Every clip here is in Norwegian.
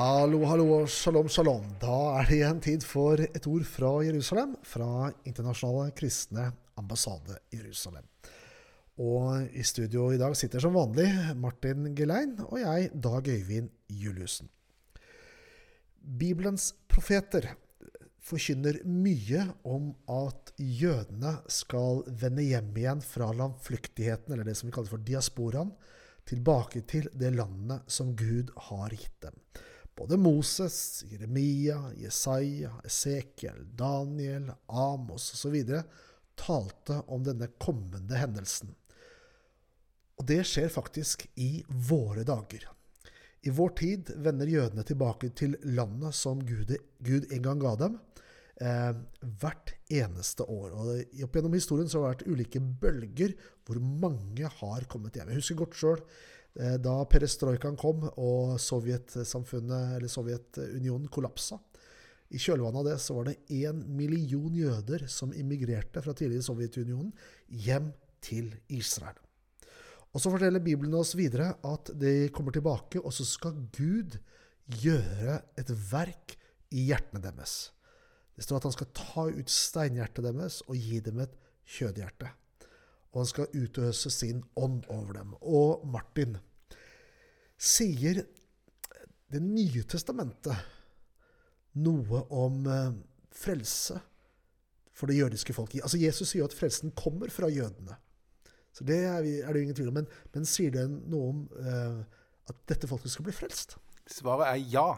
Hallo, hallo shalom, shalom. Da er det igjen tid for et ord fra Jerusalem, fra Internasjonale kristne ambassade Jerusalem. Og i studio i dag sitter som vanlig Martin Gelein og jeg, Dag Øyvind Juliussen. Bibelens profeter forkynner mye om at jødene skal vende hjem igjen fra landflyktigheten, eller det som vi kaller for diasporaen, tilbake til det landet som Gud har gitt dem. Både Moses, Jeremia, Jesaja, Esekiel, Daniel, Amos osv. talte om denne kommende hendelsen. Og det skjer faktisk i våre dager. I vår tid vender jødene tilbake til landet som Gud, Gud en gang ga dem, eh, hvert eneste år. Og Opp gjennom historien så har det vært ulike bølger hvor mange har kommet hjem. Jeg husker godt sjøl da perestrojkaen kom og Sovjetunionen kollapsa. I kjølvannet av det så var det én million jøder som immigrerte fra tidligere Sovjetunionen hjem til Israel. Og så forteller Bibelen oss videre at de kommer tilbake, og så skal Gud gjøre et verk i hjertene deres. Det står at han skal ta ut steinhjertet deres og gi dem et kjødhjerte. Og han skal utøse sin ånd over dem. Og Martin, sier Det nye testamentet noe om eh, frelse for det jødiske folket? Altså Jesus sier jo at frelsen kommer fra jødene. Så det er, det jo ingen tvil om. Men, men sier det noe om eh, at dette folket skal bli frelst? Svaret er ja.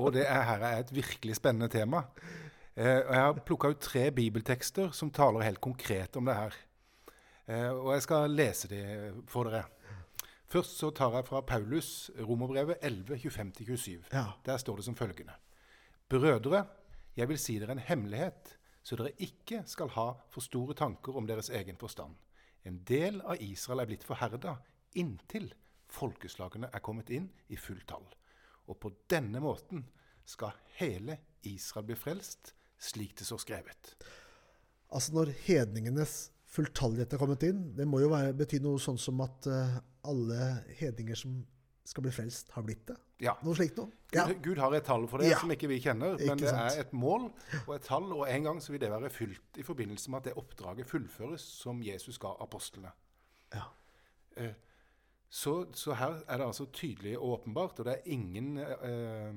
Og det er, her er et virkelig spennende tema. Eh, og Jeg har plukka ut tre bibeltekster som taler helt konkret om det her. Eh, og jeg skal lese de for dere. Først så tar jeg fra Paulus, Romerbrevet 11, 25-27. Ja. Der står det som følgende.: Brødre, jeg vil si dere en hemmelighet, så dere ikke skal ha for store tanker om deres egen forstand. En del av Israel er blitt forherda inntil folkeslagene er kommet inn i fullt tall. Og på denne måten skal hele Israel bli frelst, slik det står skrevet. Altså når hedningenes fulltallighet er kommet inn, det må jo være, bety noe sånn som at eh, alle hedninger som skal bli frelst, har blitt det? Ja. Noe slikt noe? Ja. Gud, Gud har et tall for det Ja. som ikke vi kjenner, men det er et mål og et tall, og en gang så vil det være fylt i forbindelse med at det oppdraget fullføres som Jesus ga apostlene. Ja. Eh, Så, så her er det altså tydelig og åpenbart, og det er ingen eh,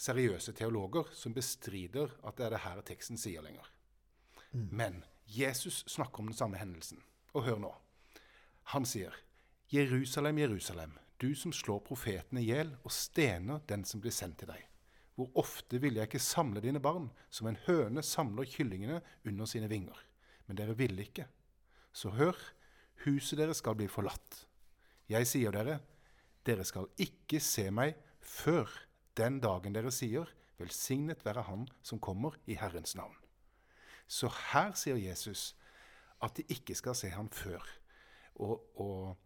seriøse teologer som bestrider at det er det her teksten sier lenger. Men Jesus snakker om den samme hendelsen. Og hør nå. Han sier, Jerusalem, Jerusalem, du som slår profetene i hjel og stener den som blir sendt til deg. Hvor ofte ville jeg ikke samle dine barn, som en høne samler kyllingene under sine vinger. Men dere ville ikke. Så hør, huset deres skal bli forlatt. Jeg sier dere, dere skal ikke se meg før den dagen dere sier, velsignet være Han som kommer i Herrens navn. Så her sier Jesus at de ikke skal se ham før. Og, og,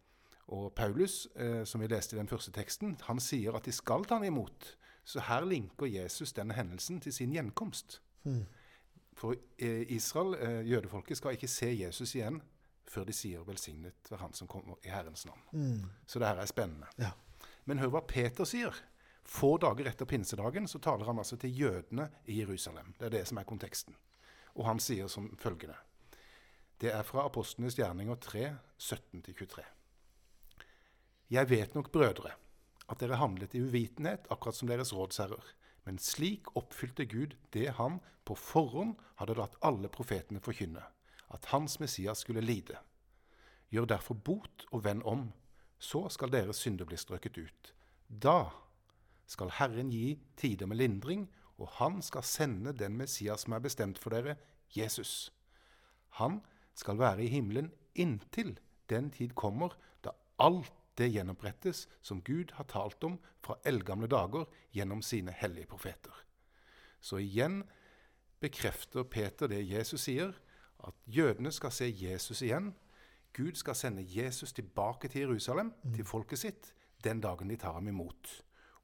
og Paulus, eh, som vi leste i den første teksten, han sier at de skal ta ham imot. Så her linker Jesus denne hendelsen til sin gjenkomst. For eh, Israel, eh, jødefolket, skal ikke se Jesus igjen før de sier 'velsignet være Han som kommer i Herrens navn'. Så det her er spennende. Ja. Men hør hva Peter sier. Få dager etter pinsedagen så taler han altså til jødene i Jerusalem. Det er det som er konteksten. Og han sier som følgende. Det er fra Apostlenes gjerninger 3, 17-23. Jeg vet nok, brødre, at dere handlet i uvitenhet, akkurat som deres rådsherrer. Men slik oppfylte Gud det han på forhånd hadde latt alle profetene forkynne, at hans Messias skulle lide. Gjør derfor bot og vend om, så skal deres synder bli strøket ut. Da skal Herren gi tider med lindring, og han skal sende den Messias som er bestemt for dere, Jesus. Han skal være i himmelen inntil den tid kommer da alt det gjenopprettes som Gud har talt om fra eldgamle dager gjennom sine hellige profeter. Så igjen bekrefter Peter det Jesus sier, at jødene skal se Jesus igjen. Gud skal sende Jesus tilbake til Jerusalem, til folket sitt, den dagen de tar ham imot.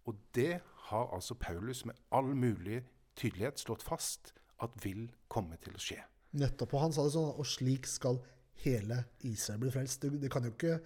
Og det har altså Paulus med all mulig tydelighet slått fast at vil komme til å skje. Nettopp. Og han sa det sånn, og slik skal hele Israel bli frelst. Det, det kan jo ikke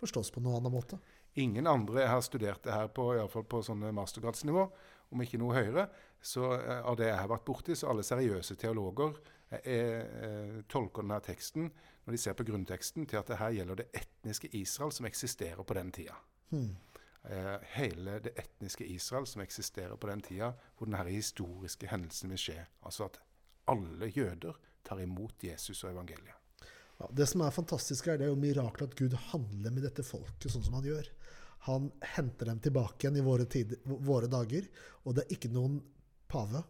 forstås på noen annen måte. Ingen andre jeg har studert det her på, i fall på sånne mastergradsnivå, om ikke noe høyere. Så eh, av det jeg har vært borti, så alle seriøse teologer er, er, tolker denne teksten, når de ser på grunnteksten, til at det her gjelder det etniske Israel som eksisterer på den tida. Hmm. Eh, hele det etniske Israel som eksisterer på den tida hvor denne historiske hendelsen vil skje. Altså at alle jøder tar imot Jesus og evangeliet. Ja, det som er fantastisk, er det er jo miraklet at Gud handler med dette folket sånn som han gjør. Han henter dem tilbake igjen i våre, tider, våre dager. Og det er ikke noen pave.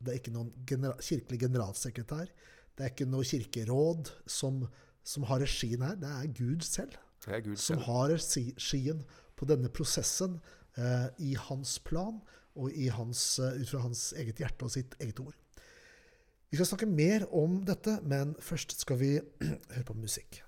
Det er ikke noen genera kirkelig generalsekretær. Det er ikke noe kirkeråd som, som har regien her. Det er Gud selv er Gud som selv. har regien på denne prosessen eh, i hans plan og i hans, eh, ut fra hans eget hjerte og sitt eget ord. Vi skal snakke mer om dette, men først skal vi høre på musikk.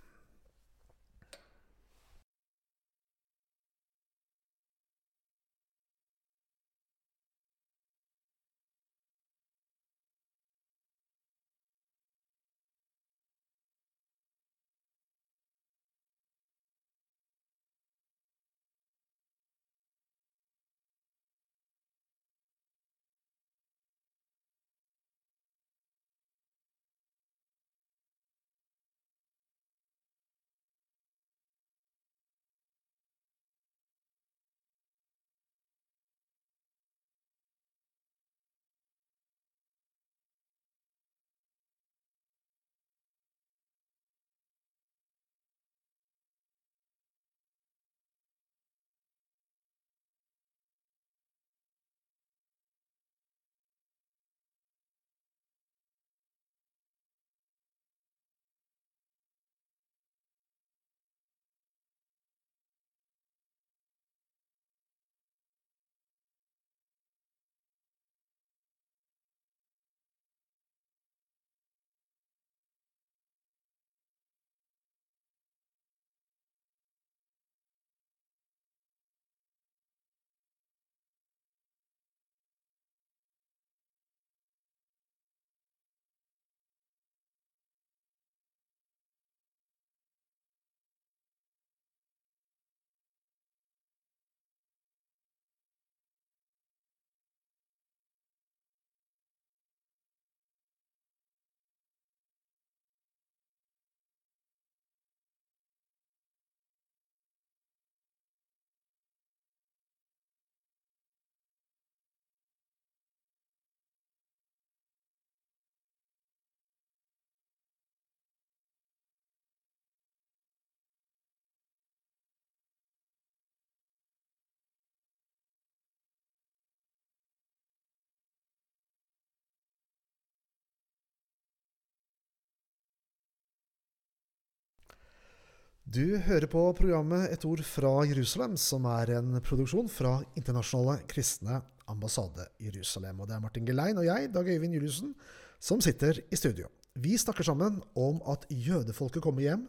Du hører på programmet Et ord fra Jerusalem, som er en produksjon fra Internasjonale kristne ambassade Jerusalem. Og det er Martin Gelein og jeg, Dag Øyvind Juliussen, som sitter i studio. Vi snakker sammen om at jødefolket kommer hjem,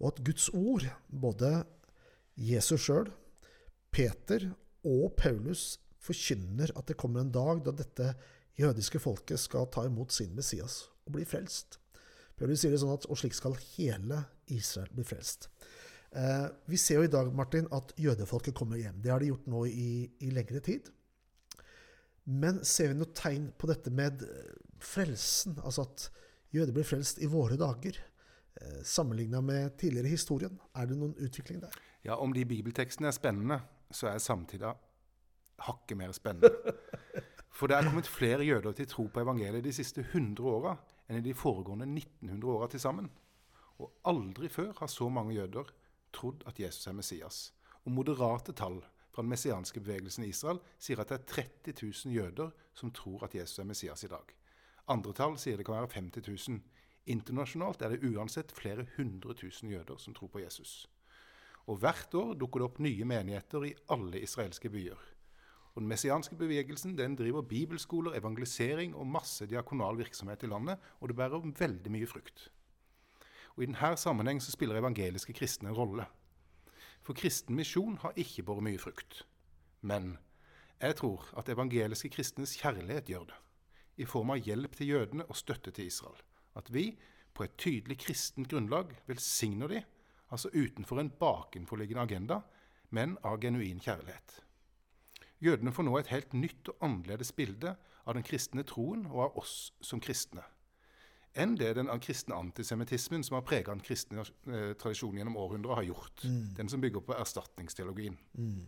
og at Guds ord, både Jesus sjøl, Peter og Paulus, forkynner at det kommer en dag da dette jødiske folket skal ta imot sin Messias og bli frelst. Paulus sier det sånn at og slik skal hele Israel bli frelst. Eh, vi ser jo i dag Martin, at jødefolket kommer hjem. Det har de gjort nå i, i lengre tid. Men ser vi noe tegn på dette med eh, frelsen? Altså at jøder blir frelst i våre dager? Eh, Sammenligna med tidligere historien. Er det noen utvikling der? Ja, om de bibeltekstene er spennende, så er samtida hakket mer spennende. For det er kommet flere jøder til tro på evangeliet de siste 100 åra enn i de foregående 1900 åra til sammen. Og aldri før har så mange jøder trodd at Jesus er Messias. Og moderate tall fra den messianske bevegelsen i Israel sier at det er 30 000 jøder som tror at Jesus er Messias i dag. Andre tall sier det kan være 50 000. Internasjonalt er det uansett flere hundre tusen jøder som tror på Jesus. Og hvert år dukker det opp nye menigheter i alle israelske byer. Og Den messianske bevegelsen den driver bibelskoler, evangelisering og masse diakonal virksomhet i landet, og det bærer veldig mye frukt. Og I denne sammenheng spiller evangeliske kristne en rolle. For kristen misjon har ikke båret mye frukt. Men jeg tror at evangeliske kristnes kjærlighet gjør det, i form av hjelp til jødene og støtte til Israel. At vi på et tydelig kristent grunnlag velsigner de, altså utenfor en bakenforliggende agenda, men av genuin kjærlighet. Jødene får nå et helt nytt og annerledes bilde av den kristne troen og av oss som kristne enn det den kristne antisemittismen som har prega den kristne eh, tradisjonen gjennom århundrer, har gjort. Mm. Den som bygger på erstatningsteologien. Mm.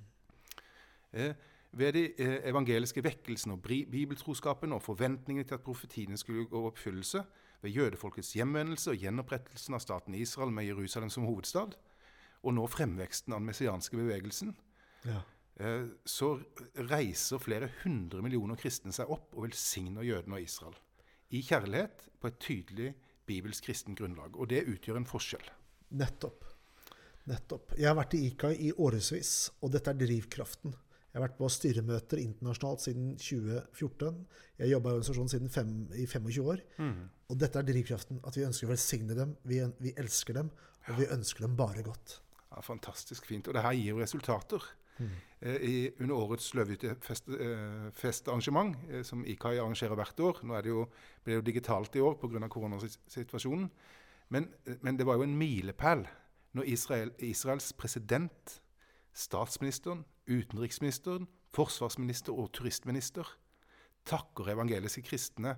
Eh, ved de eh, evangeliske vekkelsene og bibeltroskapen og forventningene til at profetiene skulle gå oppfyllelse, ved jødefolkets hjemvendelse og gjenopprettelsen av staten Israel med Jerusalem som hovedstad, og nå fremveksten av den messianske bevegelsen, ja. Eh, så reiser flere hundre millioner kristne seg opp og velsigner jødene og Israel i kjærlighet på et tydelig bibelsk kristent grunnlag. Og det utgjør en forskjell. Nettopp. Nettopp. Jeg har vært i IKA i årevis, og dette er drivkraften. Jeg har vært på styremøter internasjonalt siden 2014. Jeg har jobba i organisasjonen siden fem, i 25 år. Mm. Og dette er drivkraften. At vi ønsker å velsigne dem. Vi, vi elsker dem, og vi ønsker dem bare godt. Ja, Fantastisk fint. Og det her gir jo resultater. Eh, i, under årets Løvehyttefestarrangement, eh, eh, som IKAI arrangerer hvert år. Nå det jo, ble det jo digitalt i år pga. koronasituasjonen. Men, men, det var jo en milepæl når Israel, Israels president, statsministeren, utenriksministeren, forsvarsminister og turistminister takker evangeliske kristne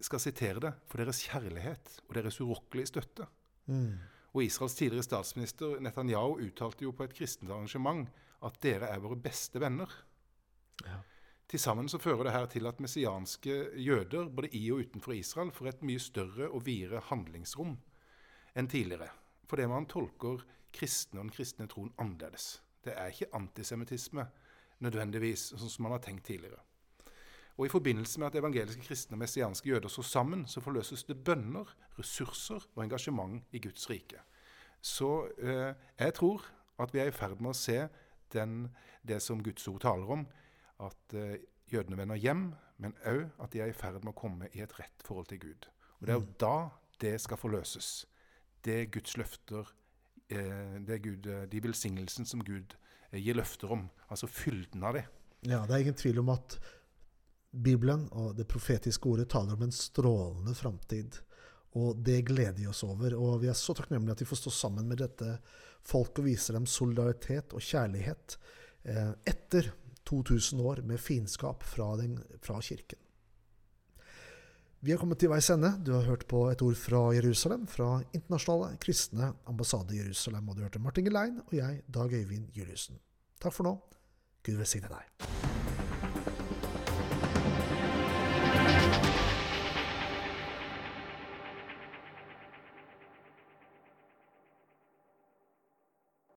skal sitere det for deres kjærlighet og deres urokkelige støtte. Mm. Og Israels tidligere statsminister Netanyahu uttalte jo på et kristent arrangement at dere er våre beste venner. Ja. Til sammen så fører det her til at messianske jøder både i og utenfor Israel får et mye større og videre handlingsrom enn tidligere. Fordi man tolker kristne og den kristne troen annerledes. Det er ikke antisemittisme nødvendigvis, sånn som man har tenkt tidligere. Og I forbindelse med at evangeliske kristne og messianske jøder står sammen, så forløses det bønner, ressurser og engasjement i Guds rike. Så eh, jeg tror at vi er i ferd med å se den, det som Guds ord taler om, at eh, jødene vender hjem, men òg at de er i ferd med å komme i et rett forhold til Gud. Og Det er jo mm. da det skal forløses. Det er Guds løfter, eh, det er Gud, eh, de velsignelsen som Gud eh, gir løfter om, altså fylden av det. Ja, det er ingen tvil om at Bibelen og det profetiske ordet taler om en strålende framtid. Og det gleder vi oss over. Og vi er så takknemlige at vi får stå sammen med dette folket og vise dem solidaritet og kjærlighet eh, etter 2000 år med fiendskap fra, fra, Kirken. Vi har kommet til veis ende. Du har hørt på et ord fra Jerusalem, fra Internasjonale kristne ambassade i Jerusalem. Og du hørte Martin Gelein og jeg, Dag Øyvind Juliussen. Takk for nå. Gud velsigne deg.